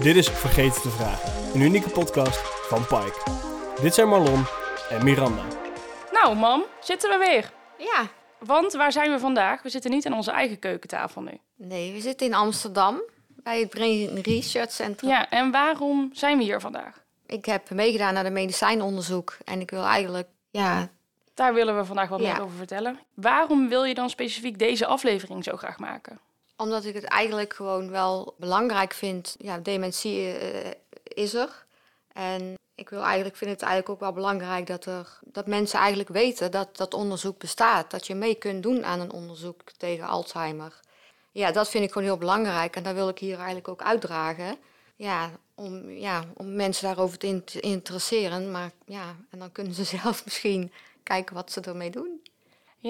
Dit is Vergeten te Vragen, een unieke podcast van Pike. Dit zijn Marlon en Miranda. Nou, mam, zitten we weer. Ja, Want waar zijn we vandaag? We zitten niet aan onze eigen keukentafel nu. nee, we zitten in Amsterdam bij het Brain Research Center. Ja, en waarom zijn we hier vandaag? Ik heb meegedaan naar de medicijnonderzoek en ik wil eigenlijk, ja, Daar willen we vandaag wat Ja. meer over vertellen. Waarom wil je dan specifiek deze aflevering zo graag maken? Omdat ik het eigenlijk gewoon wel belangrijk vind. Ja, dementie eh, is er. En ik wil eigenlijk, vind het eigenlijk ook wel belangrijk dat, er, dat mensen eigenlijk weten dat dat onderzoek bestaat. Dat je mee kunt doen aan een onderzoek tegen Alzheimer. Ja, dat vind ik gewoon heel belangrijk en dat wil ik hier eigenlijk ook uitdragen. Ja, om, ja, om mensen daarover te in- te interesseren. Maar ja, en dan kunnen ze zelf misschien kijken wat ze ermee doen.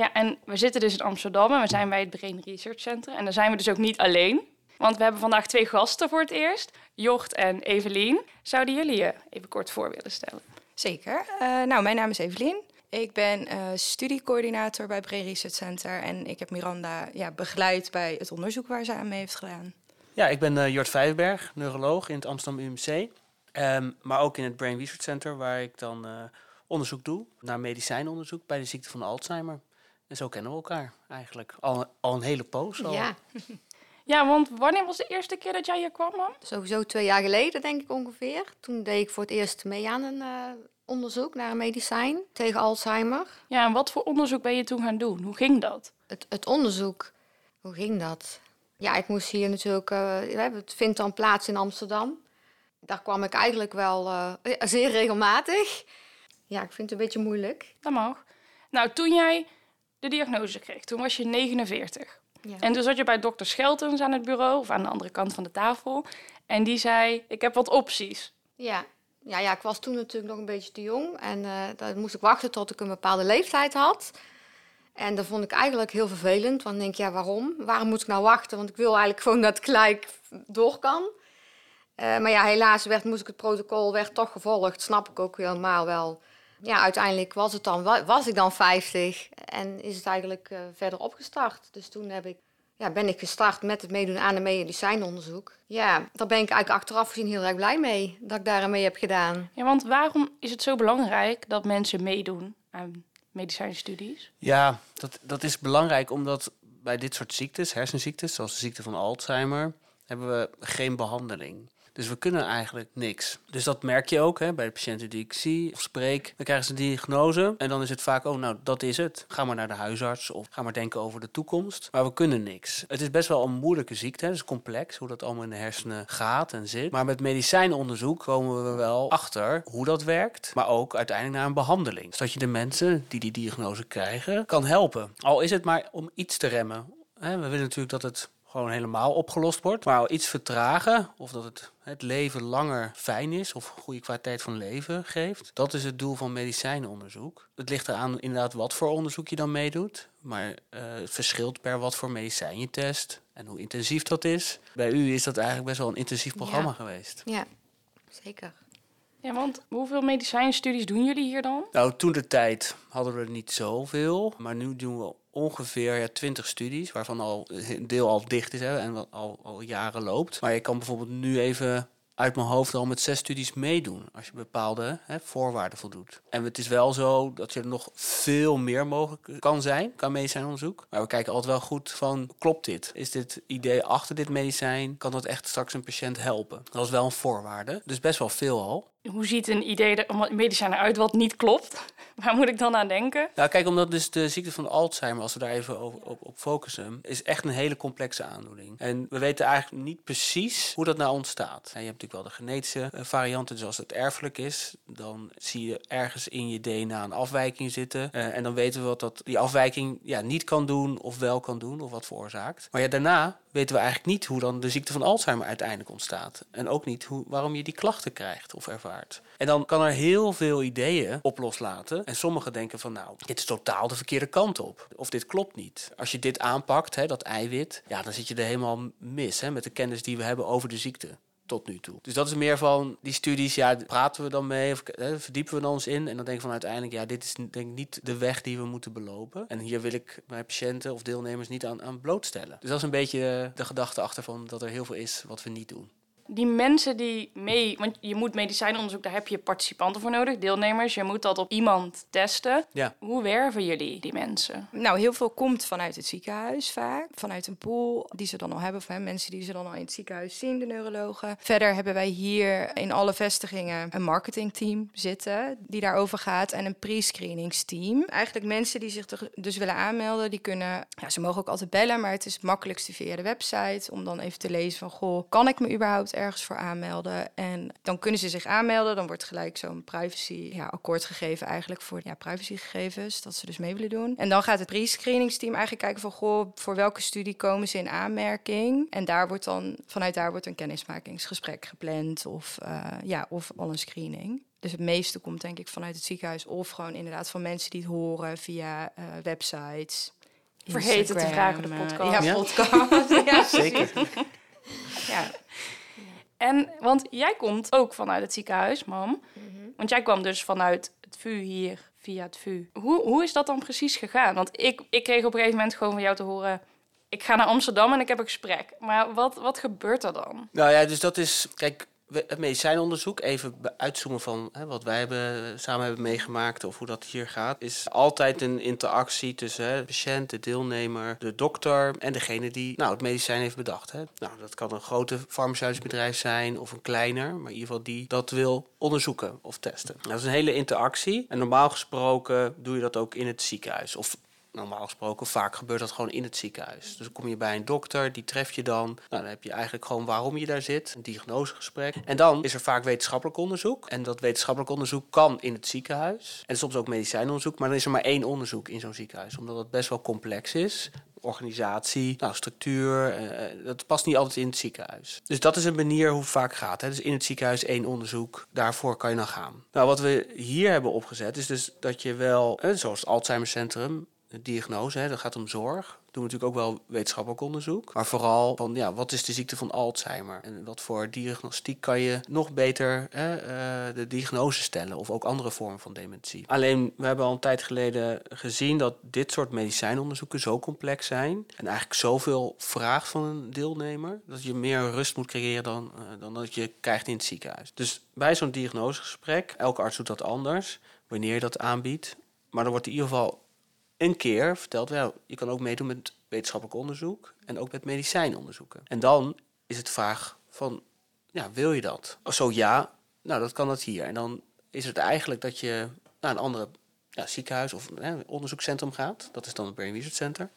Ja, en we zitten dus in Amsterdam en we zijn bij het Brain Research Center. En daar zijn we dus ook niet alleen. Want we hebben vandaag twee gasten voor het eerst. Jocht en Evelien. Zouden jullie je even kort voor willen stellen? Zeker. Eh, nou, mijn naam is Evelien. Ik ben eh, studiecoördinator bij Brain Research Center en ik heb Miranda ja, begeleid bij het onderzoek waar ze aan mee heeft gedaan. Ja, ik ben eh, Jort Vijverberg, neuroloog in het Amsterdam UMC. Ehm, maar ook in het Brain Research Center, waar ik dan eh, onderzoek doe naar medicijnonderzoek bij de ziekte van Alzheimer. En zo kennen we elkaar eigenlijk. Al, al een hele poos al. Ja, Ja, want wanneer was de eerste keer dat jij hier kwam, man? Sowieso twee jaar geleden, denk ik ongeveer. Toen deed ik voor het eerst mee aan een eh, onderzoek naar een medicijn tegen Alzheimer. Ja, en wat voor onderzoek ben je toen gaan doen? Hoe ging dat? Het, het onderzoek, hoe ging dat? Ja, ik moest hier natuurlijk, eh, het vindt dan plaats in Amsterdam. Daar kwam ik eigenlijk wel eh, zeer regelmatig. Ja, ik vind het een beetje moeilijk. Dat mag. Nou, toen jij de diagnose kreeg, toen was je 49. Ja. En toen zat je bij dokter Scheltens aan het bureau, of aan de andere kant van de tafel. En die zei, ik heb wat opties. Ja. Ja, ja, ik was toen natuurlijk nog een beetje te jong. En eh dan moest ik wachten tot ik een bepaalde leeftijd had. En dat vond ik eigenlijk heel vervelend. Want ik denk, ja, waarom? Waarom moet ik nou wachten? Want ik wil eigenlijk gewoon dat het gelijk door kan. Eh, maar ja, helaas werd, moest ik het protocol werd toch gevolgd. Snap ik ook helemaal wel. Ja, uiteindelijk was, het dan, wa- was ik dan 50 en is het eigenlijk eh, verder opgestart. Dus toen heb ik, ja, ben ik gestart met het meedoen aan een medicijnonderzoek. Ja, daar ben ik eigenlijk achteraf gezien heel erg blij mee dat ik daar aan mee heb gedaan. Ja, want waarom is het zo belangrijk dat mensen meedoen aan medicijnstudies? Ja, dat, dat is belangrijk omdat bij dit soort ziektes, hersenziektes, zoals de ziekte van Alzheimer, hebben we geen behandeling. Dus we kunnen eigenlijk niks. Dus dat merk je ook hè, bij de patiënten die ik zie of spreek. Dan krijgen ze een diagnose en dan is het vaak, oh nou, dat is het. Ga maar naar de huisarts of ga maar denken over de toekomst. Maar we kunnen niks. Het is best wel een moeilijke ziekte, het is complex hoe dat allemaal in de hersenen gaat en zit. Maar met medicijnonderzoek komen we wel achter hoe dat werkt, maar ook uiteindelijk naar een behandeling. Zodat je de mensen die die diagnose krijgen kan helpen. Al is het maar om iets te remmen. We willen natuurlijk dat het gewoon helemaal opgelost wordt. Maar iets vertragen, of dat het, het leven langer fijn is, of goede kwaliteit van leven geeft. Dat is het doel van medicijnonderzoek. Het ligt eraan inderdaad wat voor onderzoek je dan meedoet. Maar eh, het verschilt per wat voor medicijn je test en hoe intensief dat is. Bij u is dat eigenlijk best wel een intensief programma Ja. geweest. Ja, zeker. Ja, want hoeveel medicijnstudies doen jullie hier dan? Nou, toen de tijd hadden we er niet zoveel. Maar nu doen we ongeveer ja, 20 studies, waarvan al een deel al dicht is hè, en al, al jaren loopt. Maar je kan bijvoorbeeld nu even uit mijn hoofd al met zes studies meedoen als je bepaalde hè, voorwaarden voldoet. En het is wel zo dat er nog veel meer mogelijk kan zijn qua medicijnonderzoek. Maar we kijken altijd wel goed van, klopt dit? Is dit idee achter dit medicijn? Kan dat echt straks een patiënt helpen? Dat is wel een voorwaarde. Dus best wel veel al. Hoe ziet een idee er, medicijn eruit wat niet klopt? Waar moet ik dan aan denken? Nou, kijk, omdat dus de ziekte van Alzheimer, als we daar even op, op focussen, is echt een hele complexe aandoening. En we weten eigenlijk niet precies hoe dat nou ontstaat. Je hebt natuurlijk wel de genetische eh, varianten, dus als het erfelijk is, dan zie je ergens in je DNA een afwijking zitten. Eh, en dan weten we wat dat, die afwijking ja, niet kan doen of wel kan doen, of wat veroorzaakt. Maar ja, daarna weten we eigenlijk niet hoe dan de ziekte van Alzheimer uiteindelijk ontstaat. En ook niet hoe, waarom je die klachten krijgt of ervaart. En dan kan er heel veel ideeën op loslaten. En sommigen denken van nou, dit is totaal de verkeerde kant op. Of dit klopt niet. Als je dit aanpakt, hè, dat eiwit, ja, dan zit je er helemaal mis hè, met de kennis die we hebben over de ziekte. tot nu toe. Dus dat is meer van die studies, ja, praten we dan mee of hè, verdiepen we dan ons in en dan denk ik van uiteindelijk, ja, dit is denk niet de weg die we moeten belopen. En hier wil ik mijn patiënten of deelnemers niet aan, aan blootstellen. Dus dat is een beetje de gedachte achter van dat er heel veel is wat we niet doen. Die mensen die mee, want je moet medicijnonderzoek, daar heb je participanten voor nodig, deelnemers. Je moet dat op iemand testen. Ja. Hoe werven jullie die mensen? Nou, heel veel komt vanuit het ziekenhuis vaak. Vanuit een pool die ze dan al hebben. Of hè, mensen die ze dan al in het ziekenhuis zien, de neurologen. Verder hebben wij hier in alle vestigingen een marketingteam zitten. Die daarover gaat. En een pre-screeningsteam. Eigenlijk mensen die zich dus willen aanmelden. Die kunnen, ja, ze mogen ook altijd bellen. Maar het is het makkelijkste via de website. Om dan even te lezen van, goh, kan ik me überhaupt ergens voor aanmelden? En dan kunnen ze zich aanmelden. Dan wordt gelijk zo'n privacy ja, akkoord gegeven eigenlijk voor ja, privacygegevens. Dat ze dus mee willen doen. En dan gaat het pre-screeningsteam eigenlijk kijken van, goh, voor welke studie komen ze in aanmerking? En daar wordt dan, vanuit daar wordt een kennismakingsgesprek gepland of, eh, ja, of al een screening. Dus het meeste komt denk ik vanuit het ziekenhuis of gewoon inderdaad van mensen die het horen via eh, websites. Vergeten te vragen de eh, podcast. Ja, Ja? podcast. ja, Zeker. ja. En, want jij komt ook vanuit het ziekenhuis, mam. Want jij kwam dus vanuit het VU hier, via het VU. Hoe, hoe is dat dan precies gegaan? Want ik, ik kreeg op een gegeven moment gewoon van jou te horen... ik ga naar Amsterdam en ik heb een gesprek. Maar wat, wat gebeurt er dan? Nou ja, dus dat is, kijk, het medicijnonderzoek, even uitzoomen van hè, wat wij hebben, samen hebben meegemaakt of hoe dat hier gaat, is altijd een interactie tussen hè, de patiënt, de deelnemer, de dokter en degene die nou, het medicijn heeft bedacht. Hè. Nou, dat kan een grote farmaceutisch bedrijf zijn of een kleiner, maar in ieder geval die dat wil onderzoeken of testen. Dat is een hele interactie en normaal gesproken doe je dat ook in het ziekenhuis of normaal gesproken, vaak gebeurt dat gewoon in het ziekenhuis. Dus kom je bij een dokter, die tref je dan. Nou, dan heb je eigenlijk gewoon waarom je daar zit, een diagnosegesprek. En dan is er vaak wetenschappelijk onderzoek. En dat wetenschappelijk onderzoek kan in het ziekenhuis. En soms ook medicijnonderzoek, maar dan is er maar één onderzoek in zo'n ziekenhuis. Omdat het best wel complex is. Organisatie, nou, structuur, eh, dat past niet altijd in het ziekenhuis. Dus dat is een manier hoe het vaak gaat. Hè. Dus in het ziekenhuis één onderzoek, daarvoor kan je dan gaan. Nou, wat we hier hebben opgezet is dus dat je wel, eh, zoals het Alzheimercentrum, diagnose, hè, dat gaat om zorg. Doen we natuurlijk ook wel wetenschappelijk onderzoek. Maar vooral van ja, wat is de ziekte van Alzheimer? En wat voor diagnostiek kan je nog beter hè, eh, de diagnose stellen? Of ook andere vormen van dementie. Alleen, we hebben al een tijd geleden gezien dat dit soort medicijnonderzoeken zo complex zijn. En eigenlijk zoveel vraagt van een deelnemer. Dat je meer rust moet creëren dan, eh, dan dat je krijgt in het ziekenhuis. Dus bij zo'n diagnosegesprek, elke arts doet dat anders. Wanneer je dat aanbiedt. Maar dan wordt in ieder geval een keer verteld, wel, je kan ook meedoen met wetenschappelijk onderzoek en ook met medicijnonderzoeken. En dan is het vraag van, ja, wil je dat? Zo ja, nou, dat kan dat hier. En dan is het eigenlijk dat je naar een andere ja, ziekenhuis of hè, onderzoekscentrum gaat. Dat is dan het Brain Research Center.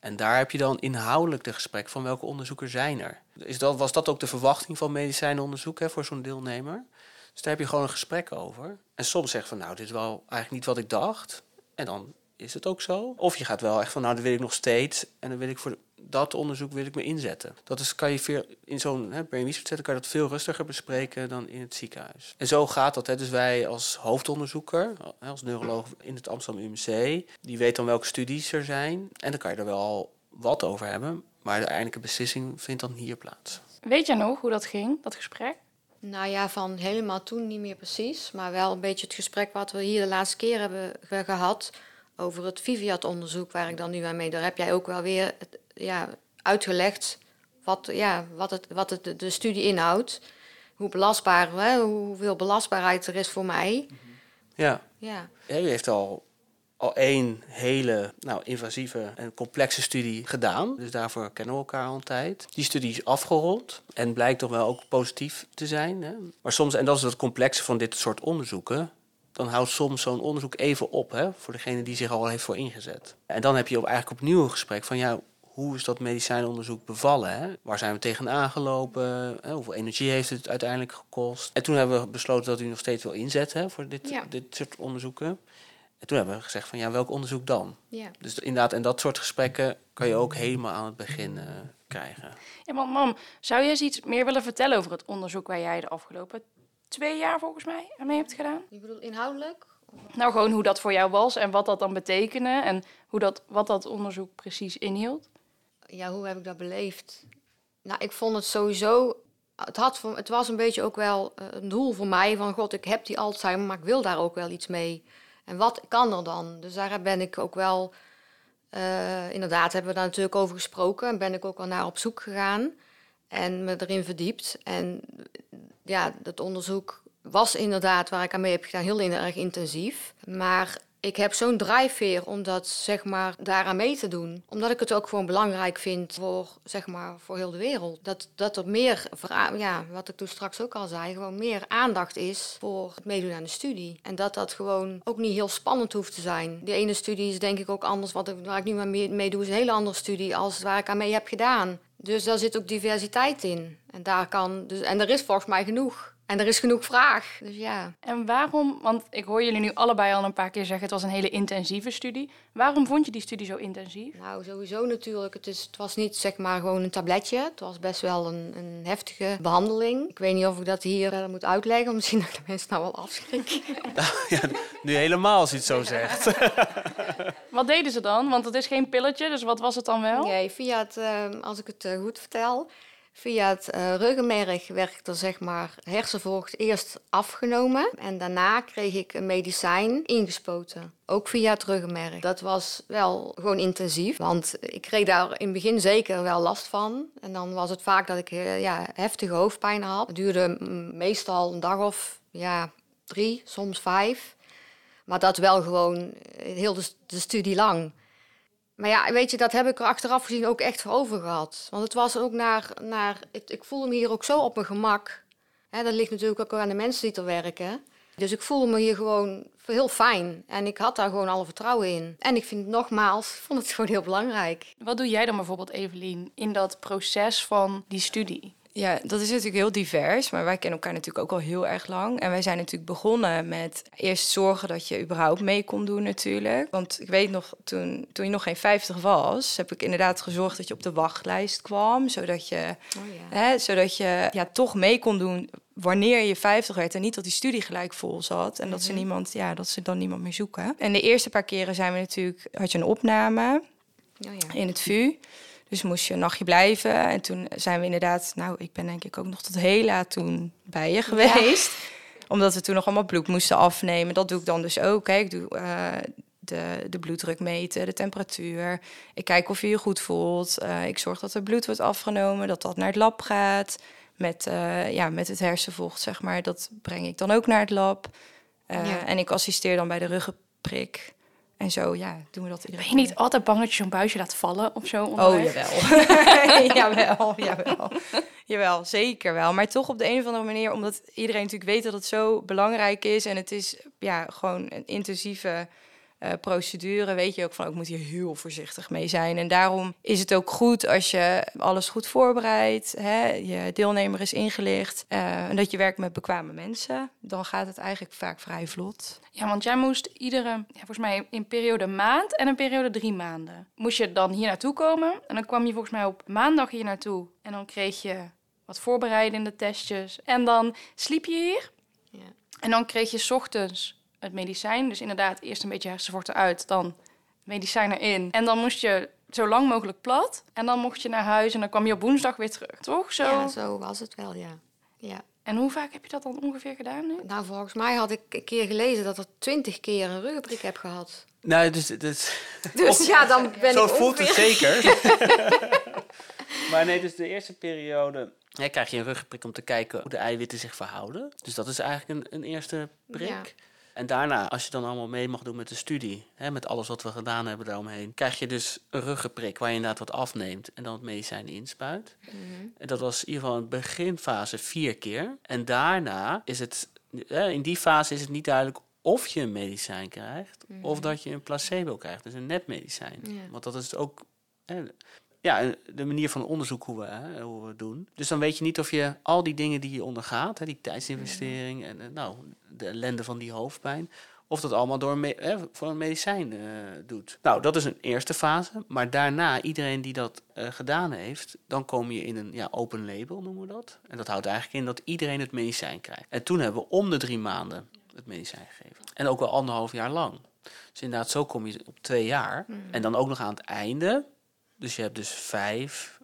En daar heb je dan inhoudelijk de gesprek van welke onderzoekers zijn er. Is dat, was dat ook de verwachting van medicijnonderzoek hè, voor zo'n deelnemer? Dus daar heb je gewoon een gesprek over. En soms zeg van, nou, dit is wel eigenlijk niet wat ik dacht. En dan is het ook zo. Of je gaat wel echt van, nou, dat wil ik nog steeds. En dan wil ik voor dat onderzoek wil ik me inzetten. Dat is, kan je veel, in zo'n hè, brain research center kan je dat veel rustiger bespreken dan in het ziekenhuis. En zo gaat dat. Hè. Dus wij als hoofdonderzoeker, hè, als neuroloog in het Amsterdam UMC, die weet dan welke studies er zijn. En dan kan je er wel wat over hebben. Maar de eindelijke beslissing vindt dan hier plaats. Weet jij nog hoe dat ging, dat gesprek? Nou ja, van helemaal toen niet meer precies. Maar wel een beetje het gesprek wat we hier de laatste keer hebben ge- gehad. Over het Viviat-onderzoek, waar ik dan nu aan mee. Daar heb jij ook wel weer het, ja, uitgelegd wat, ja, wat, het, wat het, de- de studie inhoudt. Hoe belastbaar, hè, hoeveel belastbaarheid er is voor mij. Ja, Ja, Ja, u heeft al, al één hele nou, invasieve en complexe studie gedaan. Dus daarvoor kennen we elkaar al een tijd. Die studie is afgerond en blijkt toch wel ook positief te zijn. Hè? Maar soms, en dat is het complexe van dit soort onderzoeken... dan houdt soms zo'n onderzoek even op hè, voor degene die zich al heeft voor ingezet. En dan heb je op, eigenlijk opnieuw een gesprek van... ja, hoe is dat medicijnonderzoek bevallen? Hè? Waar zijn we tegenaan gelopen? Hè? Hoeveel energie heeft het uiteindelijk gekost? En toen hebben we besloten dat u nog steeds wil inzetten hè, voor dit, Ja. dit soort onderzoeken. En toen hebben we gezegd van ja, welk onderzoek dan? ja. Dus inderdaad, en dat soort gesprekken kan je ook helemaal aan het begin eh, krijgen. Ja, want mam, zou je eens iets meer willen vertellen over het onderzoek waar jij de afgelopen twee jaar volgens mij aan mee hebt gedaan? Ik bedoel, inhoudelijk? Nou, gewoon hoe dat voor jou was en wat dat dan betekende en hoe dat, wat dat onderzoek precies inhield. Ja, hoe heb ik dat beleefd? Nou, ik vond het sowieso... Het, had het was een beetje ook wel eh, een doel voor mij van... God, ik heb die Alzheimer, maar ik wil daar ook wel iets mee. En wat kan er dan? Dus daar ben ik ook wel... eh, inderdaad, hebben we daar natuurlijk over gesproken... en ben ik ook wel naar op zoek gegaan. En me erin verdiept. En ja, dat onderzoek was inderdaad, waar ik aan mee heb gedaan, heel erg intensief. Maar ik heb zo'n drijfveer om dat zeg maar daaraan mee te doen. Omdat ik het ook gewoon belangrijk vind voor zeg maar voor heel de wereld. Dat, dat er meer, ja, wat ik toen straks ook al zei, gewoon meer aandacht is voor het meedoen aan de studie. En dat dat gewoon ook niet heel spannend hoeft te zijn. Die ene studie is denk ik ook anders. Wat ik, waar ik nu maar mee doe is een hele andere studie als waar ik aan mee heb gedaan. Dus daar zit ook diversiteit in. En daar kan, dus, en er is volgens mij genoeg. En er is genoeg vraag. Dus ja. En waarom, want ik hoor jullie nu allebei al een paar keer zeggen: het was een hele intensieve studie. Waarom vond je die studie zo intensief? Nou, sowieso natuurlijk. Het, is, het was niet zeg maar gewoon een tabletje. Het was best wel een, een heftige behandeling. Ik weet niet of ik dat hier uh, moet uitleggen. Misschien dat de mensen nou wel afschrikken. Nou, ja, nu helemaal als je het zo zegt. wat deden ze dan? Want het is geen pilletje, dus wat was het dan wel? Nee, via het, uh, als ik het uh, goed vertel Via het uh, ruggenmerg werd er zeg maar hersenvocht eerst afgenomen en daarna kreeg ik een medicijn ingespoten. Ook via het ruggenmerg. Dat was wel gewoon intensief, want ik kreeg daar in het begin zeker wel last van. En dan was het vaak dat ik uh, ja, heftige hoofdpijn had. Het duurde meestal een dag of ja, drie, soms vijf. Maar dat wel gewoon heel de, de studie lang. Maar ja, weet je, dat heb ik er achteraf gezien ook echt voor over gehad. Want het was ook naar, naar ik voelde me hier ook zo op mijn gemak. Hè, dat ligt natuurlijk ook aan de mensen die er werken. Dus ik voelde me hier gewoon heel fijn. En ik had daar gewoon alle vertrouwen in. En ik vind nogmaals, vond het gewoon heel belangrijk. Wat doe jij dan bijvoorbeeld, Evelien, in dat proces van die studie? Ja, dat is natuurlijk heel divers, maar wij kennen elkaar natuurlijk ook al heel erg lang. En wij zijn natuurlijk begonnen met eerst zorgen dat je überhaupt mee kon doen natuurlijk. Want ik weet nog, toen, toen je nog geen 50 was, heb ik inderdaad gezorgd dat je op de wachtlijst kwam. Zodat je, oh ja. hè, zodat je ja, toch mee kon doen wanneer je 50 werd en niet dat die studie gelijk vol zat en dat ze mhm. niemand, ja, dat ze dan niemand meer zoeken. En de eerste paar keren zijn we natuurlijk, had je een opname oh ja. in het VU. Dus moest je een nachtje blijven. En toen zijn we inderdaad, nou, ik ben denk ik ook nog tot heel laat toen bij je geweest. Omdat we toen nog allemaal bloed moesten afnemen. Dat doe ik dan dus ook. Hè. Ik doe uh, de, de bloeddruk meten, de temperatuur. Ik kijk of je je goed voelt. Uh, ik zorg dat er bloed wordt afgenomen, dat dat naar het lab gaat. Met, uh, ja, met het hersenvocht, zeg maar. Dat breng ik dan ook naar het lab. Ja. En ik assisteer dan bij de ruggenprik. En zo, ja, doen we dat iedereen. Ben je niet altijd bang dat je zo'n buisje laat vallen of zo? Onderweg? Oh, jawel. jawel, jawel. jawel, zeker wel. Maar toch op de een of andere manier, omdat iedereen natuurlijk weet dat het zo belangrijk is. En het is ja, gewoon een intensieve uh, procedure weet je ook van, ik moet hier heel voorzichtig mee zijn. En daarom is het ook goed als je alles goed voorbereidt, hè, je deelnemer is ingelicht uh, en dat je werkt met bekwame mensen. Dan gaat het eigenlijk vaak vrij vlot. Ja, want jij moest iedere, ja, volgens mij in periode maand en een periode drie maanden, moest je dan hier naartoe komen. En dan kwam je volgens mij op maandag hier naartoe en dan kreeg je wat voorbereidende testjes. En dan sliep je hier. Ja. En dan kreeg je ochtends het medicijn. Dus inderdaad, eerst een beetje hersenvochten uit, dan medicijn erin. En dan moest je zo lang mogelijk plat. En dan mocht je naar huis en dan kwam je op woensdag weer terug, toch? Zo? Ja, zo was het wel, ja. ja. En hoe vaak heb je dat dan ongeveer gedaan nu? Nou, volgens mij had ik een keer gelezen dat er twintig keer een ruggenprik heb gehad. Nou, dus... Dus, dus ja, dan ben zo ik Zo voelt het zeker. maar nee, dus de eerste periode ja, krijg je een ruggenprik om te kijken hoe de eiwitten zich verhouden. Dus dat is eigenlijk een, een eerste prik. Ja. En daarna, als je dan allemaal mee mag doen met de studie, hè, met alles wat we gedaan hebben daaromheen, krijg je dus een ruggenprik waar je inderdaad wat afneemt en dan het medicijn inspuit. Mhm. En dat was in ieder geval in de beginfase vier keer. En daarna is het, hè, in die fase is het niet duidelijk of je een medicijn krijgt of mhm. dat je een placebo krijgt, dus een netmedicijn. Want dat is ook ja, de manier van onderzoek hoe we, hè, hoe we het doen. Dus dan weet je niet of je al die dingen die je ondergaat, hè, die tijdsinvestering en nou, de ellende van die hoofdpijn, of dat allemaal door me, hè, voor een medicijn uh, doet. Nou, dat is een eerste fase. Maar daarna, iedereen die dat uh, gedaan heeft, dan kom je in een ja, open label, noemen we dat. En dat houdt eigenlijk in dat iedereen het medicijn krijgt. En toen hebben we om de drie maanden het medicijn gegeven. En ook wel anderhalf jaar lang. Dus inderdaad, zo kom je op twee jaar. Mm. En dan ook nog aan het einde dus je hebt dus vijf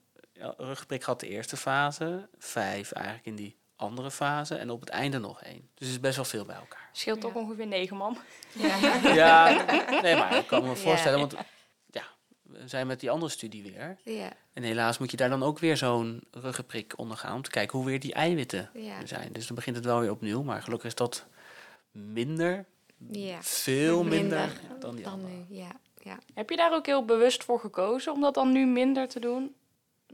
rugprik gehad de eerste fase, vijf eigenlijk in die andere fase en op het einde nog één. Dus het is best wel veel bij elkaar. Scheelt toch ongeveer negen man. Ja. ja, nee, maar ik kan me voorstellen, want ja, zijn met die andere studie weer. Ja, En helaas moet je daar dan ook weer zo'n ruggenprik ondergaan om te kijken hoe weer die eiwitten ja, zijn. Dus dan begint het wel weer opnieuw, maar gelukkig is dat minder, ja. veel minder, Minder dan die Dan andere. nu, ja. Ja. Heb je daar ook heel bewust voor gekozen om dat dan nu minder te doen?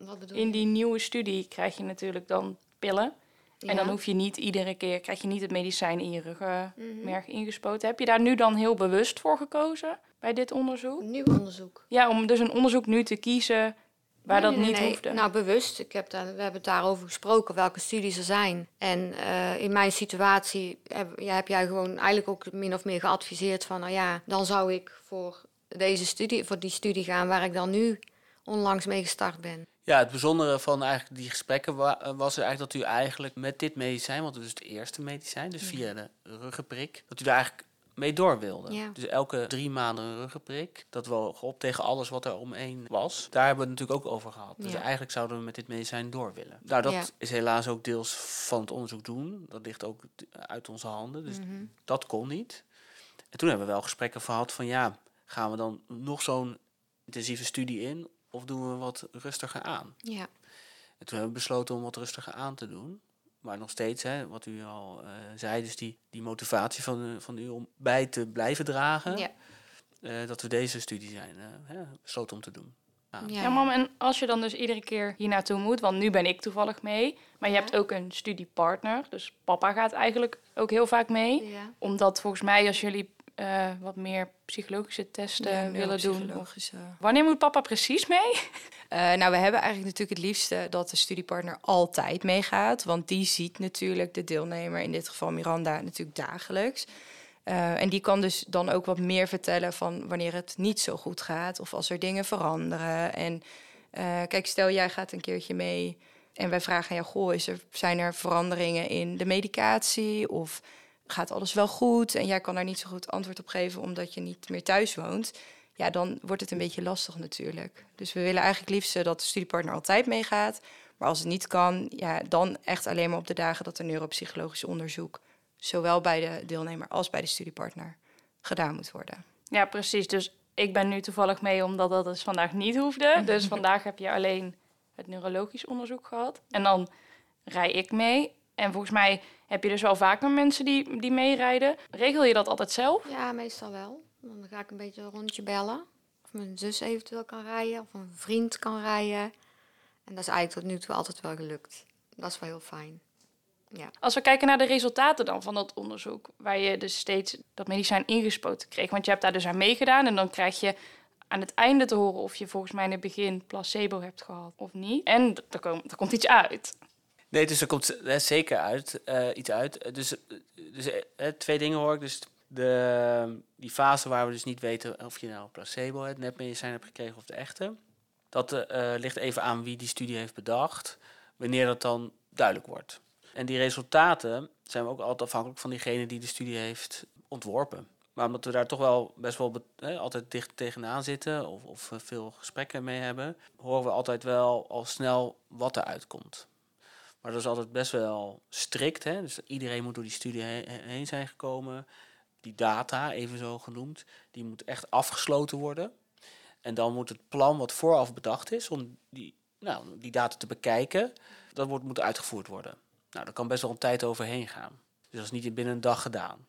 Wat bedoel In je? die nieuwe studie krijg je natuurlijk dan pillen. En dan hoef je niet iedere keer, krijg je niet het medicijn in je ruggenmerg Mhm. ingespoten. Heb je daar nu dan heel bewust voor gekozen bij dit onderzoek? Nieuw onderzoek. Ja, om dus een onderzoek nu te kiezen waar Nee, dat nee, niet nee. hoefde. Nou, bewust. Ik heb daar, we hebben het daarover gesproken, welke studies er zijn. En eh, in mijn situatie heb, ja, heb jij gewoon eigenlijk ook min of meer geadviseerd van... nou ja, dan zou ik voor, deze studie, voor die studie gaan waar ik dan nu onlangs mee gestart ben. Ja, het bijzondere van eigenlijk die gesprekken wa- eh, was er eigenlijk dat u eigenlijk met dit medicijn, want het is het eerste medicijn, dus via de ruggenprik, dat u daar eigenlijk mee door wilde. Ja. Dus elke drie maanden een ruggenprik, dat woog op tegen alles wat er omheen was. Daar hebben we het natuurlijk ook over gehad. Dus Ja. eigenlijk zouden we met dit medicijn door willen. Nou, dat Ja. is helaas ook deels van het onderzoek doen. Dat ligt ook uit onze handen, dus Mhm. dat kon niet. En toen hebben we wel gesprekken gehad van ja, gaan we dan nog zo'n intensieve studie in of doen we wat rustiger aan? Ja, En toen hebben we besloten om wat rustiger aan te doen. Maar nog steeds, hè, wat u al eh, zei, dus die, die motivatie van, eh, van u om bij te blijven dragen. ja. eh, dat we deze studie zijn eh, hè, besloten om te doen. Ja. ja. Ja, mam, en als je dan dus iedere keer hier naartoe moet, want nu ben ik toevallig mee, maar je Ja. hebt ook een studiepartner, dus papa gaat eigenlijk ook heel vaak mee. Ja. Omdat volgens mij als jullie eh, wat meer psychologische testen Ja, willen doen. Wanneer moet papa precies mee? Eh, nou, we hebben eigenlijk natuurlijk het liefste dat de studiepartner altijd meegaat. Want die ziet natuurlijk de deelnemer, in dit geval Miranda, natuurlijk dagelijks. Eh, en die kan dus dan ook wat meer vertellen van wanneer het niet zo goed gaat. Of als er dingen veranderen. En kijk, stel jij gaat een keertje mee en wij vragen aan jou... Goh, is er, zijn er veranderingen in de medicatie? Of gaat alles wel goed? En jij kan daar niet zo goed antwoord op geven omdat je niet meer thuis woont ja, dan wordt het een beetje lastig natuurlijk. Dus we willen eigenlijk liefst eh, dat de studiepartner altijd meegaat. Maar als het niet kan, ja, dan echt alleen maar op de dagen dat er neuropsychologisch onderzoek, zowel bij de deelnemer als bij de studiepartner, gedaan moet worden. Ja, precies. Dus ik ben nu toevallig mee omdat dat dus vandaag niet hoefde. Dus vandaag heb je alleen het neurologisch onderzoek gehad. En dan rij ik mee. En volgens mij heb je dus wel vaker mensen die, die meerijden. Regel je dat altijd zelf? Ja, meestal wel. Dan ga ik een beetje een rondje bellen. Of mijn zus eventueel kan rijden, of een vriend kan rijden. En dat is eigenlijk tot nu toe altijd wel gelukt. Dat is wel heel fijn. Ja. Als we kijken naar de resultaten dan van dat onderzoek, waar je dus steeds dat medicijn ingespoten kreeg. Want je hebt daar dus aan meegedaan en dan krijg je aan het einde te horen of je volgens mij in het begin placebo hebt gehad of niet. En er, komt er komt iets uit. Nee, dus er komt eh, zeker uit, eh, iets uit. Eh, Dus, dus twee dingen hoor ik. Dus de, die fase waar we dus niet weten of je nou placebo, het nepmedicijn hebt gekregen of de echte. Dat ligt even aan wie die studie heeft bedacht, wanneer dat dan duidelijk wordt. En die resultaten zijn we ook altijd afhankelijk van diegene die de studie heeft ontworpen. Maar omdat we daar toch wel best wel altijd dicht tegenaan zitten of, of veel gesprekken mee hebben, horen we altijd wel al snel wat eruit komt. Maar dat is altijd best wel strikt. Hè? Dus iedereen moet door die studie he- he- heen zijn gekomen. Die data, even zo genoemd, die moet echt afgesloten worden. En dan moet het plan wat vooraf bedacht is om die, nou, die data te bekijken, dat wordt, moet uitgevoerd worden. Nou, daar kan best wel een tijd overheen gaan. Dus dat is niet binnen een dag gedaan.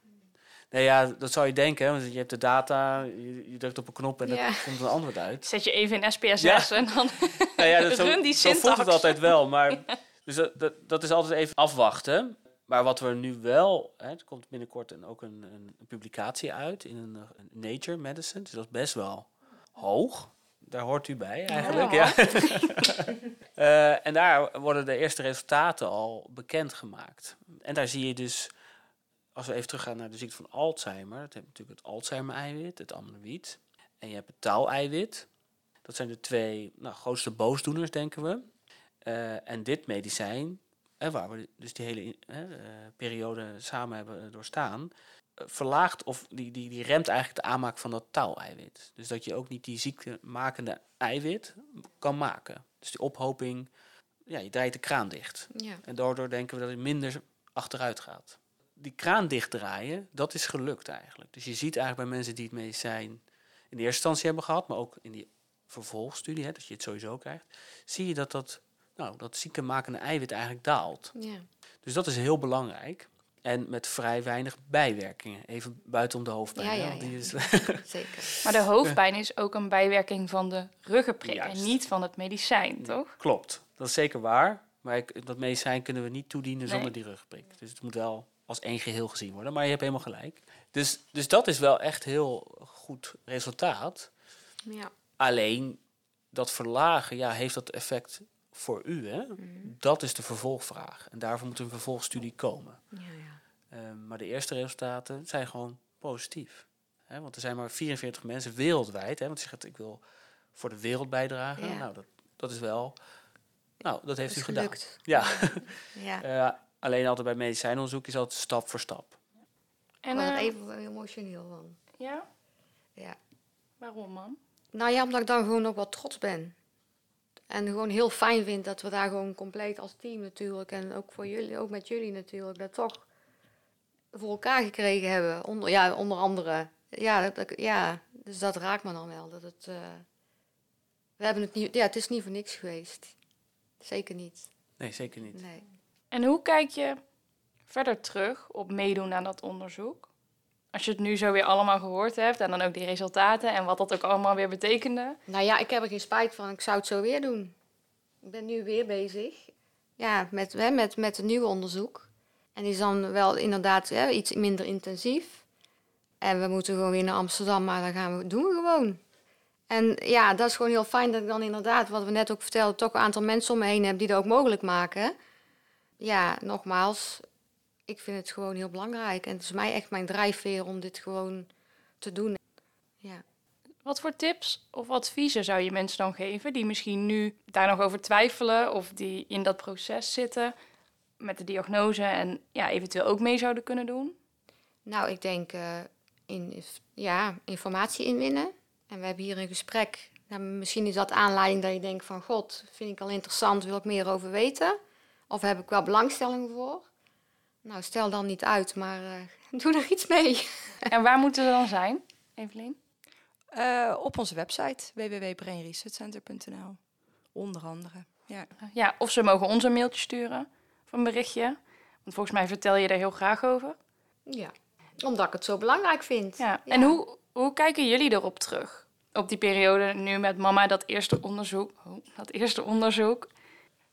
Nee, ja, dat zou je denken, hè, want je hebt de data, je, je drukt op een knop en Ja. er komt een antwoord uit. Zet je even in SPSS Ja. en dan... Nou ja, dat zo, Run die zo voelt het altijd wel. Maar, dus dat, dat, dat is altijd even afwachten. Maar wat we nu wel... Hè, er komt binnenkort een, ook een, een, publicatie uit in een, een Nature Medicine. Dus dat is best wel hoog. Daar hoort u bij eigenlijk. Ja. Eh, en daar worden de eerste resultaten al bekendgemaakt. En daar zie je dus... Als we even teruggaan naar de ziekte van Alzheimer. Dat heb je natuurlijk het Alzheimer-eiwit, het amyloïd. En je hebt het tau-eiwit. Dat zijn de twee nou, grootste boosdoeners, denken we. Eh, en dit medicijn, waar we dus die hele eh, periode samen hebben doorstaan, eh, verlaagt of die, die, die remt eigenlijk de aanmaak van dat tau-eiwit. Dus dat je ook niet die ziektemakende eiwit kan maken. Dus die ophoping, ja, je draait de kraan dicht. Ja. En daardoor denken we dat het minder achteruit gaat. Die kraan dichtdraaien, dat is gelukt eigenlijk. Dus je ziet eigenlijk bij mensen die het medicijn in de eerste instantie hebben gehad, maar ook in die vervolgstudie, hè, dat je het sowieso krijgt, zie je dat dat, nou, dat ziekenmakende eiwit eigenlijk daalt. Ja. Dus dat is heel belangrijk. En met vrij weinig bijwerkingen. Even buiten om de hoofdpijn. Ja, ja, die ja. is, Zeker. Maar de hoofdpijn is ook een bijwerking van de ruggenprik Juist. en niet van het medicijn, toch? Klopt, dat is zeker waar. Maar ik, dat medicijn kunnen we niet toedienen Nee. zonder die rugprik. Dus het moet wel als één geheel gezien worden. Maar je hebt helemaal gelijk. Dus, dus dat is wel echt heel goed resultaat. Ja. Alleen dat verlagen, ja, heeft dat effect voor u? Hè? Dat is de vervolgvraag. En daarvoor moet een vervolgstudie komen. Ja, ja. Ehm, maar de eerste resultaten zijn gewoon positief. Hè? Want er zijn maar 44 mensen wereldwijd. Hè? Want je zegt, ik wil voor de wereld bijdragen. Ja. Nou, dat, dat is wel... Nou, dat heeft Dat u gedaan. gelukt. Ja, Ja. Eh, alleen altijd bij medicijnonderzoek is dat stap voor stap. En, eh, even emotioneel van. ja, Ja. waarom man? Nou ja, omdat ik dan gewoon ook wel trots ben. En gewoon heel fijn vind dat we daar gewoon compleet als team natuurlijk... en ook voor jullie, ook met jullie natuurlijk... dat toch voor elkaar gekregen hebben. Onder, ja, onder andere. Ja, dat, dat- ja, dus dat raakt me dan wel. Dat het, eh, we hebben het niet... Ja, het is niet voor niks geweest. Zeker niet. Nee, zeker niet. Nee. En hoe kijk je verder terug op meedoen aan dat onderzoek? Als je het nu zo weer allemaal gehoord hebt en dan ook die resultaten en wat dat ook allemaal weer betekende. Nou ja, ik heb er geen spijt van. Ik zou het zo weer doen. Ik ben nu weer bezig. Ja, met, hè, met, met een nieuw onderzoek. En die is dan wel inderdaad hè, iets minder intensief. En we moeten gewoon weer naar Amsterdam, maar dat gaan we doen we gewoon. En ja, dat is gewoon heel fijn dat ik dan inderdaad, wat we net ook vertelden, toch een aantal mensen om me heen heb die dat ook mogelijk maken. Ja, nogmaals, ik vind het gewoon heel belangrijk. En het is mij echt mijn drijfveer om dit gewoon te doen. Ja. Wat voor tips of adviezen zou je mensen dan geven die misschien nu daar nog over twijfelen of die in dat proces zitten met de diagnose en ja, eventueel ook mee zouden kunnen doen? Nou, ik denk eh, in, ja, informatie inwinnen. En we hebben hier een gesprek. Nou, misschien is dat aanleiding dat je denkt van... God, vind ik al interessant, wil ik meer over weten? Of heb ik wel belangstelling voor? Nou, stel dan niet uit, maar eh, doe er iets mee. En waar moeten we dan zijn, Evelien? Eh, op onze website www.brainresearchcenter.nl. Onder andere. Ja. Ja, of ze mogen ons een mailtje sturen of een berichtje. Want volgens mij vertel je daar heel graag over. Ja, omdat ik het zo belangrijk vind. Ja. En hoe, hoe kijken jullie erop terug? Op die periode nu met mama, dat eerste onderzoek. Oh, dat eerste onderzoek.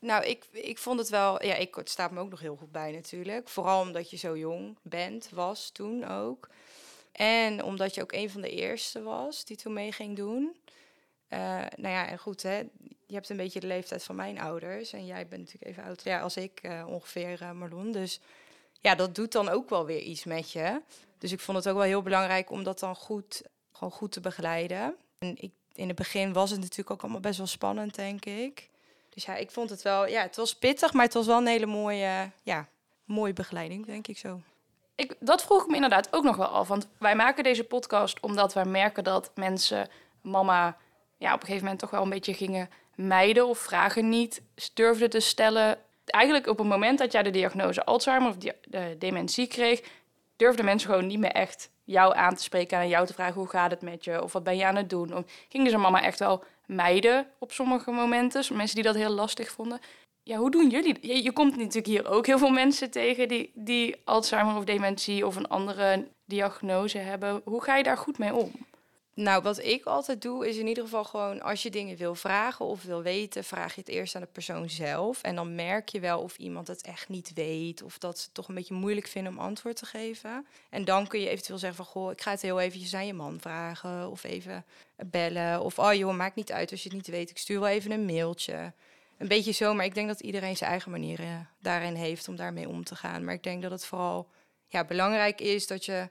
Nou, ik, ik vond het wel... Ja, ik, het staat me ook nog heel goed bij natuurlijk. Vooral omdat je zo jong bent, was toen ook. En omdat je ook een van de eerste was die toen mee ging doen. Eh, nou ja, en goed, hè, je hebt een beetje de leeftijd van mijn ouders. En jij bent natuurlijk even ouder ja, als ik, eh, ongeveer, eh, Marlon. Dus ja, dat doet dan ook wel weer iets met je. Dus ik vond het ook wel heel belangrijk om dat dan goed, gewoon goed te begeleiden. En ik, in het begin was het natuurlijk ook allemaal best wel spannend, denk ik. Dus ja, ik vond het wel, ja, het was pittig, maar het was wel een hele mooie, ja, mooie begeleiding, denk ik zo. Ik, dat vroeg ik me inderdaad ook nog wel af. Want wij maken deze podcast omdat wij merken dat mensen mama ja, op een gegeven moment toch wel een beetje gingen mijden of vragen niet durfden te stellen. Eigenlijk op het moment dat jij de diagnose Alzheimer of de dementie kreeg, durfden mensen gewoon niet meer echt jou aan te spreken en jou te vragen hoe gaat het met je of wat ben je aan het doen. Of gingen ze mama echt wel mijden op sommige momenten, mensen die dat heel lastig vonden. Ja, hoe doen jullie? Je, je komt natuurlijk hier ook heel veel mensen tegen die, die Alzheimer of dementie of een andere diagnose hebben. Hoe ga je daar goed mee om? Nou, wat ik altijd doe, is in ieder geval gewoon als je dingen wil vragen of wil weten, vraag je het eerst aan de persoon zelf. En dan merk je wel of iemand het echt niet weet of dat ze het toch een beetje moeilijk vinden om antwoord te geven. En dan kun je eventueel zeggen van, goh, ik ga het heel eventjes aan je man vragen of even bellen. Of, oh joh, maakt niet uit als je het niet weet, ik stuur wel even een mailtje. Een beetje zo, maar ik denk dat iedereen zijn eigen manieren daarin heeft om daarmee om te gaan. Maar ik denk dat het vooral ja, belangrijk is dat je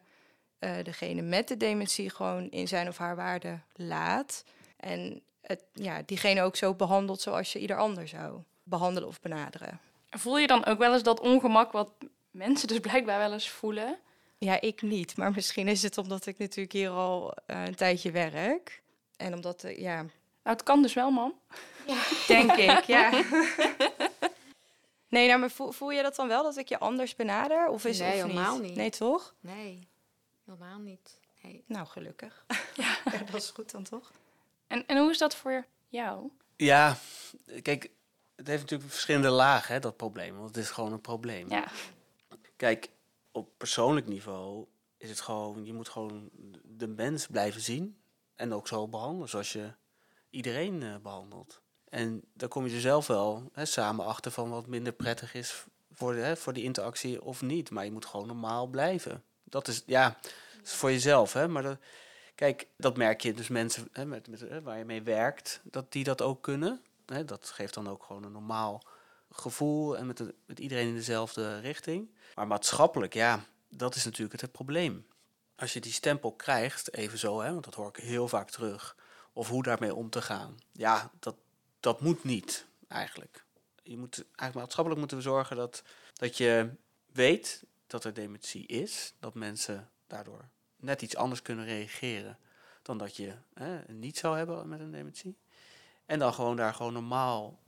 degene met de dementie gewoon in zijn of haar waarde laat. En het, ja, diegene ook zo behandelt zoals je ieder ander zou behandelen of benaderen. Voel je dan ook wel eens dat ongemak wat mensen dus blijkbaar wel eens voelen? Ja, ik niet. Maar misschien is het omdat ik natuurlijk hier al eh, een tijdje werk. En omdat, eh, ja, Nou, het kan dus wel, man. denk ik, ja. Nee, nou, maar voel, voel je dat dan wel, dat ik je anders benader? Of is Nee, of helemaal niet. Nee, toch? Nee, helemaal niet. Nee. Nou, gelukkig. Ja. dat is goed dan toch? En, en hoe is dat voor jou? Ja, kijk, het heeft natuurlijk verschillende lagen, hè, dat probleem. Want het is gewoon een probleem. Ja, Kijk, op persoonlijk niveau is het gewoon, je moet gewoon de mens blijven zien. En ook zo behandelen zoals je iedereen eh, behandelt. En dan kom je er zelf wel hè, samen achter van wat minder prettig is voor, de, hè, voor die interactie of niet. Maar je moet gewoon normaal blijven. Dat is, ja, dat voor jezelf. Hè? Maar dat, kijk, dat merk je dus mensen hè, met, met, waar je mee werkt, dat die dat ook kunnen. Hè? Dat geeft dan ook gewoon een normaal gevoel en met, met iedereen in dezelfde richting. Maar maatschappelijk, ja, dat is natuurlijk het, het probleem. Als je die stempel krijgt, even zo, hè, want dat hoor ik heel vaak terug, of hoe daarmee om te gaan. Ja, dat, dat moet niet, eigenlijk. Je moet, eigenlijk maatschappelijk moeten we zorgen dat, dat je weet dat er dementie is, dat mensen daardoor net iets anders kunnen reageren dan dat je hè, niet zou hebben met een dementie. En dan gewoon daar gewoon normaal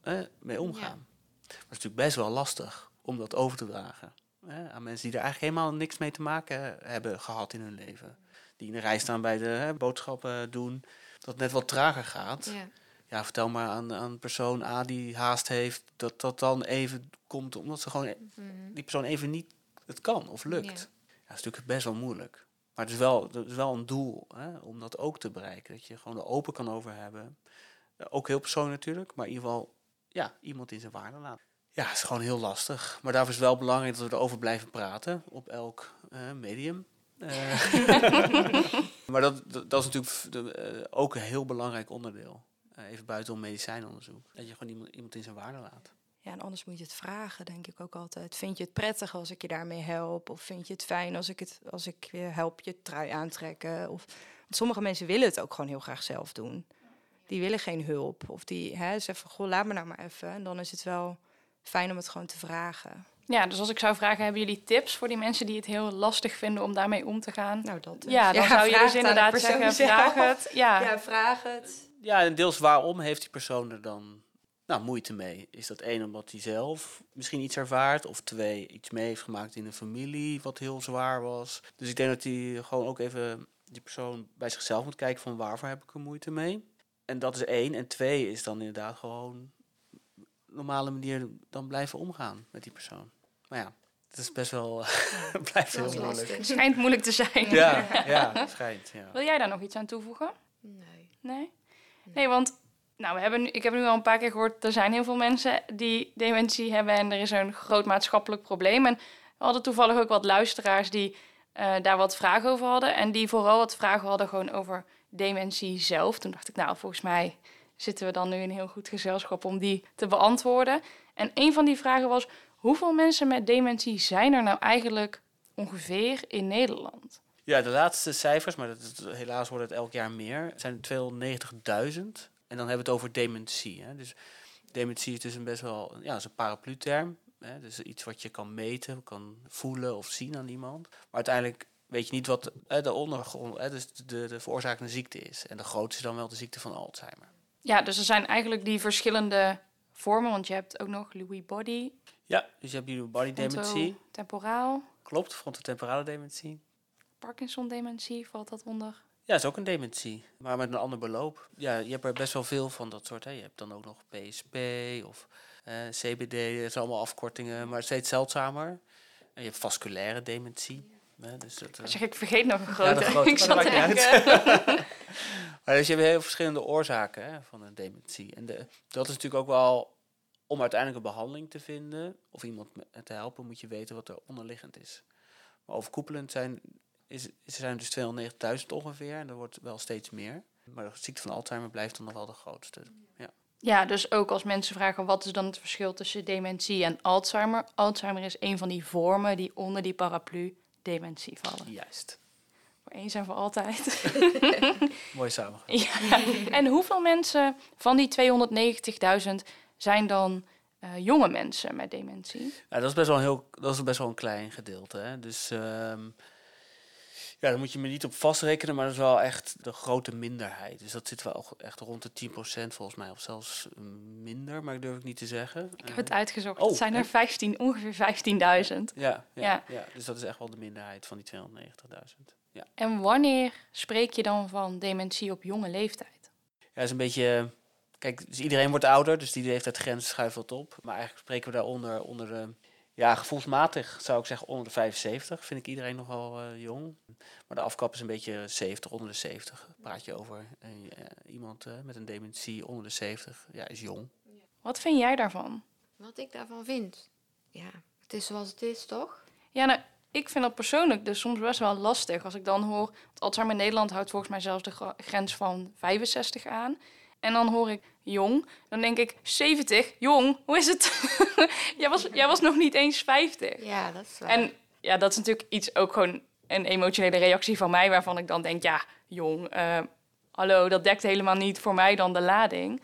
hè, mee omgaan. Maar het is natuurlijk best wel lastig om dat over te dragen. Hè, aan mensen die er eigenlijk helemaal niks mee te maken hebben gehad in hun leven. Die in de rij staan bij de hè, boodschappen doen. Dat het net wat trager gaat. Ja. Ja, vertel maar aan, aan persoon A die haast heeft. Dat dat dan even komt omdat ze gewoon Mhm. die persoon even niet het kan of lukt. Ja. Ja. dat is natuurlijk best wel moeilijk. Maar het is wel, het is wel een doel hè, om dat ook te bereiken. Dat je gewoon er open kan over hebben. Eh, ook heel persoonlijk natuurlijk, maar in ieder geval ja, iemand in zijn waarde laten. Ja, het is gewoon heel lastig. Maar daarvoor is het wel belangrijk dat we erover blijven praten op elk eh, medium. Eh, maar dat, dat, dat is natuurlijk de, ook een heel belangrijk onderdeel. Eh, even buiten om medicijnonderzoek. Dat je gewoon iemand, iemand in zijn waarde laat. Ja, en anders moet je het vragen, denk ik ook altijd. Vind je het prettig als ik je daarmee help? Of vind je het fijn als ik, het, als ik je help je trui aantrekken? Of, want sommige mensen willen het ook gewoon heel graag zelf doen. Die willen geen hulp. Of die hè, zeggen van, goh, laat me nou maar even. En dan is het wel fijn om het gewoon te vragen. ja, dus als ik zou vragen, hebben jullie tips voor die mensen die het heel lastig vinden om daarmee om te gaan? Nou, dat dus. Ja, dan zou je dus inderdaad zeggen, zelf. vraag het. Ja, Ja, vraag het. Ja, en deels waarom heeft die persoon er dan nou, moeite mee? Is dat één omdat hij zelf misschien iets ervaart, of twee iets mee heeft gemaakt in een familie wat heel zwaar was? Dus ik denk dat hij gewoon ook even die persoon bij zichzelf moet kijken van waarvoor heb ik er moeite mee? En dat is één. En twee is dan inderdaad gewoon normale manier dan blijven omgaan met die persoon. Maar ja, het is best wel blijft heel moeilijk. het schijnt moeilijk te zijn. Ja, ja, het schijnt. Ja. Wil jij daar nog iets aan toevoegen? Nee. Nee? Nee, want nou, we hebben ik heb nu al een paar keer gehoord... er zijn heel veel mensen die dementie hebben... en er is een groot maatschappelijk probleem. En we hadden toevallig ook wat luisteraars... die eh, daar wat vragen over hadden... en die vooral wat vragen hadden gewoon over dementie zelf. Toen dacht ik, nou, volgens mij zitten we dan nu in een heel goed gezelschap... om die te beantwoorden. En een van die vragen was... hoeveel mensen met dementie zijn er nou eigenlijk ongeveer in Nederland? Ja, de laatste cijfers, maar dat is, helaas wordt het elk jaar meer, zijn 290.000. En dan hebben we het over dementie. Hè. Dus dementie is dus een best wel ja, is een paraplu-term. Hè. Dus iets wat je kan meten, kan voelen of zien aan iemand. Maar uiteindelijk weet je niet wat hè, de ondergrond, hè, dus de, de veroorzakende ziekte is. En de grootste is dan wel de ziekte van Alzheimer. Ja, dus er zijn eigenlijk die verschillende vormen, want je hebt ook nog Lewy body, Ja, dus je hebt hier body dementie. temporaal, Klopt, frontotemporale dementie. Parkinson dementie, valt dat onder? Ja, is ook een dementie, maar met een ander beloop. Ja, je hebt er best wel veel van dat soort. Hè. Je hebt dan ook nog PSP of eh, CBD, dat zijn allemaal afkortingen, maar steeds zeldzamer. En je hebt vasculaire dementie. Hè, dus dat, eh, Zeg ik, vergeet nog een ja, grote. de grote, ik maar zat dus je hebt heel verschillende oorzaken hè, van een dementie. En de, dat is natuurlijk ook wel, om uiteindelijk een behandeling te vinden, of iemand te helpen, moet je weten wat er onderliggend is. Maar overkoepelend zijn, is, is, er zijn dus 290.000 ongeveer, en er wordt wel steeds meer. Maar de ziekte van Alzheimer blijft dan nog wel de grootste. Ja. Ja, dus ook als mensen vragen wat is dan het verschil tussen dementie en Alzheimer. Alzheimer is een van die vormen die onder die paraplu dementie vallen. Juist. Voor eens en voor altijd. Mooi samengevat. ja. En hoeveel mensen van die 290.000 zijn dan eh, jonge mensen met dementie? Ja, dat is best wel een heel, dat is best wel een klein gedeelte. Hè? Dus ehm, ja, daar moet je me niet op vastrekenen, maar dat is wel echt de grote minderheid. Dus dat zit wel echt rond de 10% volgens mij, of zelfs minder, maar dat durf ik niet te zeggen. Ik heb het uitgezocht. oh, het zijn er echt? 15, ongeveer 15.000. Ja, ja, Ja. ja. dus dat is echt wel de minderheid van die 290.000. Ja. En wanneer spreek je dan van dementie op jonge leeftijd? Ja, is een beetje... Kijk, dus iedereen wordt ouder, dus die leeftijdsgrens schuift wat op. Maar eigenlijk spreken we daaronder onder de... Ja, gevoelsmatig zou ik zeggen onder de 75. Vind ik iedereen nog wel eh, jong. Maar de afkap is een beetje 70, onder de 70. Praat je over eh, iemand eh, met een dementie onder de 70. Ja, is jong. Wat vind jij daarvan? Wat ik daarvan vind? Ja, het is zoals het is, toch? Ja, nou, ik vind dat persoonlijk dus soms best wel lastig. Als ik dan hoor, want Alzheimer Nederland houdt volgens mij zelfs de grens van 65 aan. En dan hoor ik jong, dan denk ik 70, jong, hoe is het? jij, was, jij was nog niet eens 50. Ja, dat is waar. En ja, dat is natuurlijk iets ook gewoon een emotionele reactie van mij, waarvan ik dan denk, ja, jong, eh, hallo, dat dekt helemaal niet voor mij dan de lading.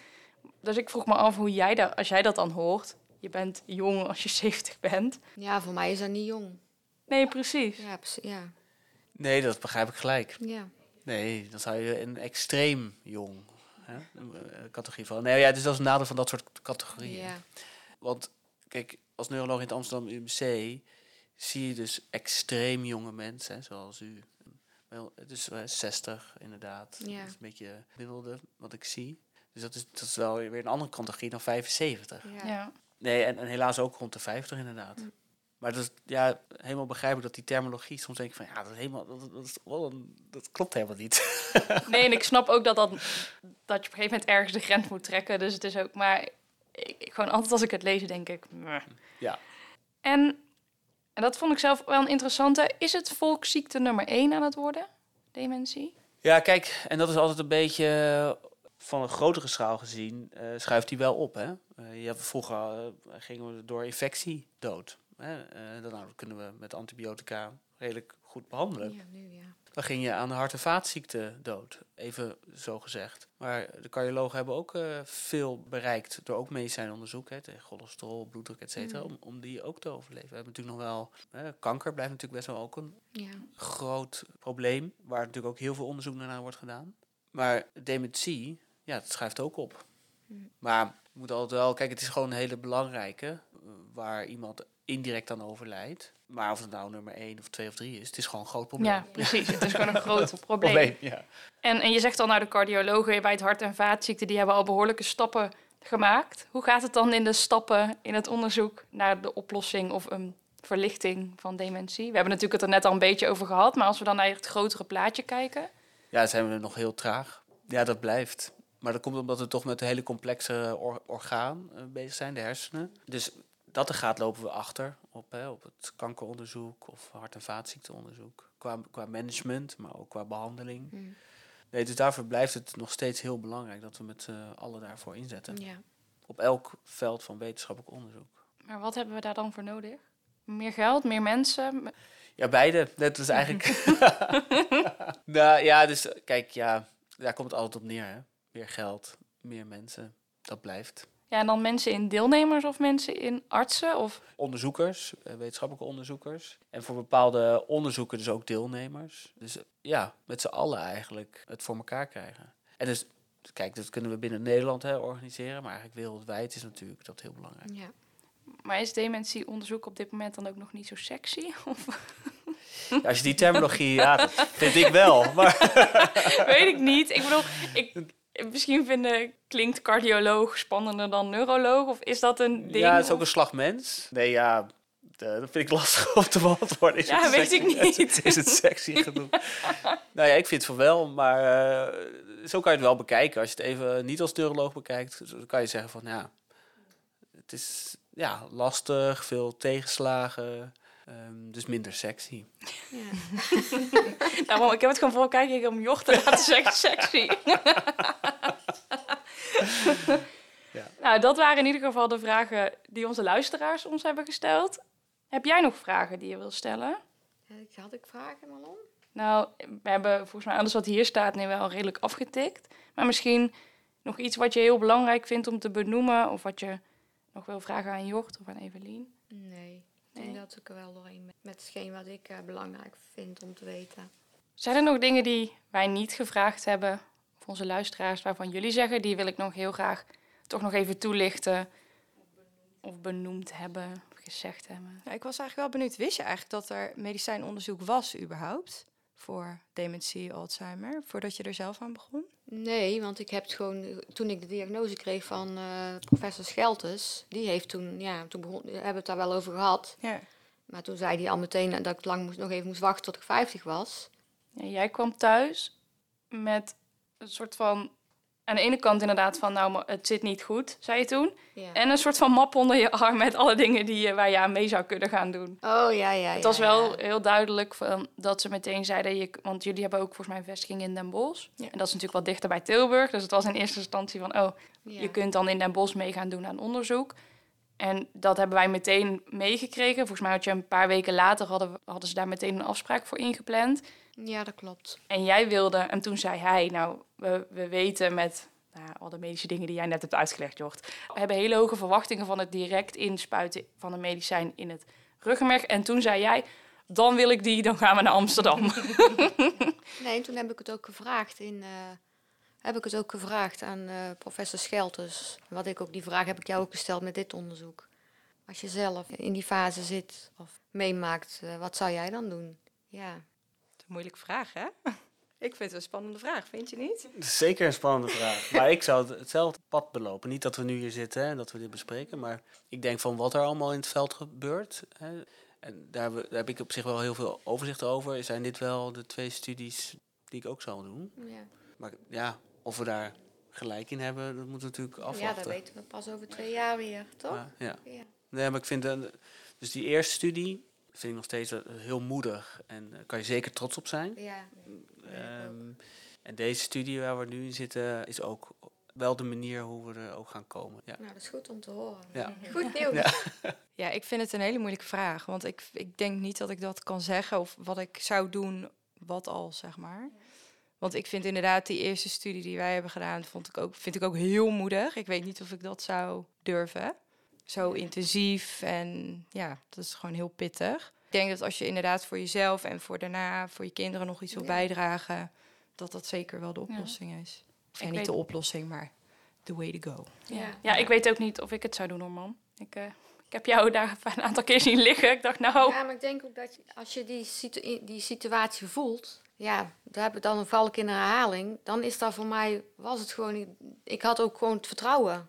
Dus ik vroeg me af hoe jij dat, als jij dat dan hoort, je bent jong als je 70 bent. Ja, voor mij is dat niet jong. Nee, precies. Ja, precies, ja. Nee, dat begrijp ik gelijk. ja. Nee, dan zou je een extreem jong hè, een, eh, categorie van. Nee, ja, dus dat is een nadeel van dat soort categorieën. ja. Want kijk, als neuroloog in het Amsterdam UMC zie je dus extreem jonge mensen, hè, zoals u. Wel, Het is eh, 60 inderdaad. Ja. Dat is een beetje gemiddelde wat ik zie. Dus dat is, dat is wel weer een andere categorie dan 75. Ja. Ja. Nee, en, en helaas ook rond de 50 inderdaad. Mm. Maar dat is, ja, helemaal begrijp ik dat die terminologie soms denk ik van ja, dat, is helemaal, dat, dat, is wel een- dat klopt helemaal niet. Nee, en ik snap ook dat, dat, dat je op een gegeven moment ergens de grens moet trekken. Dus het is ook, maar ik, ik- gewoon altijd als ik het lees, denk ik. meh. Ja. En, en dat vond ik zelf wel een interessante. Is het volksziekte nummer één aan het worden? Dementie? Ja, kijk, en dat is altijd een beetje eh, van een grotere schaal gezien, eh, schuift die wel op. Hè? Eh, je hebt vroeger gingen we door infectie dood. Hè? Eh, dan, nou, dat kunnen we met antibiotica redelijk goed behandelen. Ja, nu ja. Dan ging je aan de hart- en vaatziekte dood, even zo gezegd. Maar de cardiologen hebben ook eh, veel bereikt door ook medicijnonderzoek, hè, tegen cholesterol, bloeddruk, et cetera, om, om die ook te overleven. We hebben natuurlijk nog wel, hè, kanker blijft natuurlijk best wel ook een Ja. groot probleem, waar natuurlijk ook heel veel onderzoek naar wordt gedaan. Maar dementie, ja, dat schuift ook op. Hmm. Maar je moet altijd wel, kijk, het is gewoon een hele belangrijke, eh, waar iemand indirect aan overlijdt. Maar of het nou nummer 1 of 2 of 3 is, het is gewoon een groot probleem. Ja, precies. Het is gewoon een groot probleem. ja. En, en je zegt al, nou, de cardiologen bij het hart- en vaatziekten, die hebben al behoorlijke stappen gemaakt. Hoe gaat het dan in de stappen in het onderzoek naar de oplossing of een verlichting van dementie? We hebben natuurlijk het er net al een beetje over gehad, maar als we dan naar het grotere plaatje kijken. Ja, zijn we nog heel traag. Ja, dat blijft. Maar dat komt omdat we toch met een hele complexe or- orgaan eh, bezig zijn, de hersenen. Dus dat er gaat, lopen we achter op, hè, op het kankeronderzoek of hart- en vaatziekteonderzoek. Qua, qua management, maar ook qua behandeling. Mm. Nee, dus daarvoor blijft het nog steeds heel belangrijk dat we met z'n allen daarvoor inzetten. Ja. Op elk veld van wetenschappelijk onderzoek. Maar wat hebben we daar dan voor nodig? Meer geld, meer mensen? Ja, beide. Dat is eigenlijk. nou ja, dus kijk, ja, daar komt het altijd op neer. Hè? Meer geld, meer mensen. Dat blijft. Ja, en dan mensen in deelnemers of mensen in artsen? Of... Onderzoekers, eh, wetenschappelijke onderzoekers. En voor bepaalde onderzoeken dus ook deelnemers. Dus eh, ja, met z'n allen eigenlijk het voor elkaar krijgen. En dus, kijk, dat kunnen we binnen Nederland hè, organiseren. Maar eigenlijk wereldwijd is natuurlijk dat heel belangrijk. Ja. Maar is dementieonderzoek op dit moment dan ook nog niet zo sexy? Of... Ja, als je die terminologie, ja, dat vind ik wel. Maar Weet ik niet. Ik bedoel, ik, misschien vinden klinkt cardioloog spannender dan neuroloog. Of is dat een ding? ja, het is ook een slag mens. Nee, ja, dat vind ik lastig om te beantwoorden. Is Ja, het weet ik niet. Is het sexy genoeg? nou ja, ik vind het van wel, maar eh, zo kan je het wel bekijken. Als je het even niet als neuroloog bekijkt, dan kan je zeggen van ja, het is ja, lastig, veel tegenslagen, ehm, dus minder sexy. Ja. Nou, ik heb het gewoon voor elkaar gekregen om joch te laten zeggen sexy. Ja. Nou, dat waren in ieder geval de vragen die onze luisteraars ons hebben gesteld. Heb jij nog vragen die je wil stellen? Ik- Had ik vragen, Marlon? Nou, we hebben volgens mij alles wat hier staat nu wel redelijk afgetikt. Maar misschien nog iets wat je heel belangrijk vindt om te benoemen... of wat je nog wil vragen aan Jocht of aan Evelien. Nee. Ik Nee. denk dat ik er wel doorheen ben. Met hetgeen wat ik eh, belangrijk vind om te weten. Zijn er nog dingen die wij niet gevraagd hebben, onze luisteraars, waarvan jullie zeggen, die wil ik nog heel graag toch nog even toelichten, of benoemd hebben, of gezegd hebben? Ja, ik was eigenlijk wel benieuwd. Wist je eigenlijk dat er medicijnonderzoek was überhaupt voor dementie, Alzheimer, voordat je er zelf aan begon? Nee, want ik heb het gewoon, toen ik de diagnose kreeg van eh, professor Scheltes, die heeft toen, ja, toen begon, we hebben het daar wel over gehad. Ja. Maar toen zei hij al meteen dat ik lang moest, nog even moest wachten tot ik 50 was. Ja, jij kwam thuis met een soort van... Aan de ene kant inderdaad van, nou, maar het zit niet goed, zei je toen. Ja. En een soort van map onder je arm met alle dingen die je, waar je aan mee zou kunnen gaan doen. Oh ja, ja. Het ja, was wel ja. heel duidelijk van, dat ze meteen zeiden... Je, want jullie hebben ook volgens mij een vestiging in Den Bosch. En dat is natuurlijk wat dichter bij Tilburg. Dus het was in eerste instantie van... oh, je kunt dan in Den Bosch mee gaan doen aan onderzoek. En dat hebben wij meteen meegekregen. Volgens mij had je een paar weken later... hadden, hadden ze daar meteen een afspraak voor ingepland. Ja, dat klopt. En jij wilde... En toen zei hij... Nou, we, we weten met... Nou, al de medische dingen die jij net hebt uitgelegd, Jort. We hebben hele hoge verwachtingen van het direct inspuiten van een medicijn in het ruggenmerg. En toen zei jij, dan wil ik die, dan gaan we naar Amsterdam. Nee, en toen heb ik het ook gevraagd in... eh, heb ik het ook gevraagd aan eh, professor Scheltes. Wat ik ook, die vraag heb ik jou ook gesteld met dit onderzoek. Als je zelf in die fase zit of meemaakt, eh, wat zou jij dan doen? Ja. Moeilijke vraag, hè? Ik vind het een spannende vraag, vind je niet? Zeker een spannende vraag. Maar ik zou het- hetzelfde pad belopen. Niet dat we nu hier zitten hè, en dat we dit bespreken. Maar ik denk van wat er allemaal in het veld gebeurt. Hè, en daar, daar heb ik op zich wel heel veel overzicht over. Zijn dit wel de twee studies die ik ook zou doen? Ja. Maar ja, of we daar gelijk in hebben, dat moeten we natuurlijk ja, afwachten. dat weten we pas over twee jaar weer, toch? Ja, ja. Ja. Nee, maar ik vind... eh, dus die eerste studie vind ik nog steeds eh, heel moedig. En daar kan je zeker trots op zijn. Ja. Ehm, en deze studie waar we nu in zitten is ook wel de manier hoe we er ook gaan komen. Ja. Nou, dat is goed om te horen. Ja. Goed nieuws. Ja. Ja, ik vind het een hele moeilijke vraag. Want ik, ik denk niet dat ik dat kan zeggen of wat ik zou doen, wat al, zeg maar. Want ik vind inderdaad die eerste studie die wij hebben gedaan, vond ik ook, vind ik ook heel moedig. Ik weet niet of ik dat zou durven. Zo intensief en ja, dat is gewoon heel pittig. Ik denk dat als je inderdaad voor jezelf en voor daarna, voor je kinderen nog iets wil Ja. bijdragen, dat dat zeker wel de oplossing is. Ik En niet weet- de oplossing, maar the way to go. Ja. Ja, ik weet ook niet of ik het zou doen, hoor, man. Ik, eh, ik heb jou daar een aantal keer zien liggen. Ik dacht, nou, Ja, maar ik denk ook dat je, als je die, situ- die situatie voelt, ja, daar heb ik dan val ik in een herhaling. Dan is dat voor mij, was het gewoon, niet- ik had ook gewoon het vertrouwen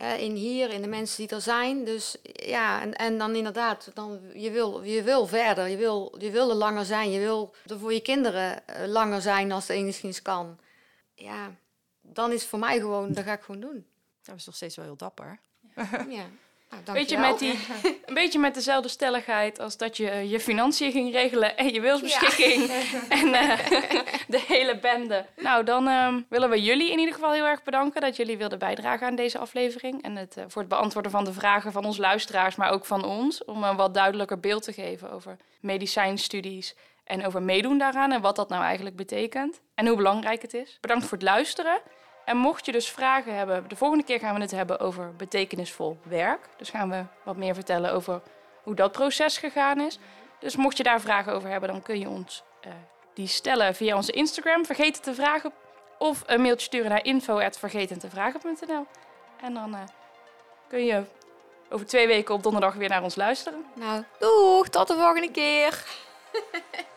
in hier, in de mensen die er zijn. Dus ja, en, en dan inderdaad, dan, je, wil, je wil verder, je wil, je wil er langer zijn, je wil er voor je kinderen eh, langer zijn als het enigszins kan. Ja, dan is het voor mij gewoon, dat ga ik gewoon doen. Dat is nog steeds wel heel dapper. Ja. Nou, weet je, dankjewel. met die, een beetje met dezelfde stelligheid als dat je eh, je financiën ging regelen en je wilsbeschikking en eh, de hele bende. Nou, dan ehm, willen we jullie in ieder geval heel erg bedanken dat jullie wilden bijdragen aan deze aflevering. En het, eh, voor het beantwoorden van de vragen van onze luisteraars, maar ook van ons. Om een wat duidelijker beeld te geven over medicijnstudies en over meedoen daaraan en wat dat nou eigenlijk betekent. En hoe belangrijk het is. Bedankt voor het luisteren. En mocht je dus vragen hebben, de volgende keer gaan we het hebben over betekenisvol werk. Dus gaan we wat meer vertellen over hoe dat proces gegaan is. Dus mocht je daar vragen over hebben, dan kun je ons eh, die stellen via onze Instagram, vergeten te vragen. Of een mailtje sturen naar info.vergetentevragen.nl. En dan eh, kun je over twee weken op donderdag weer naar ons luisteren. Nou, doeg, tot de volgende keer.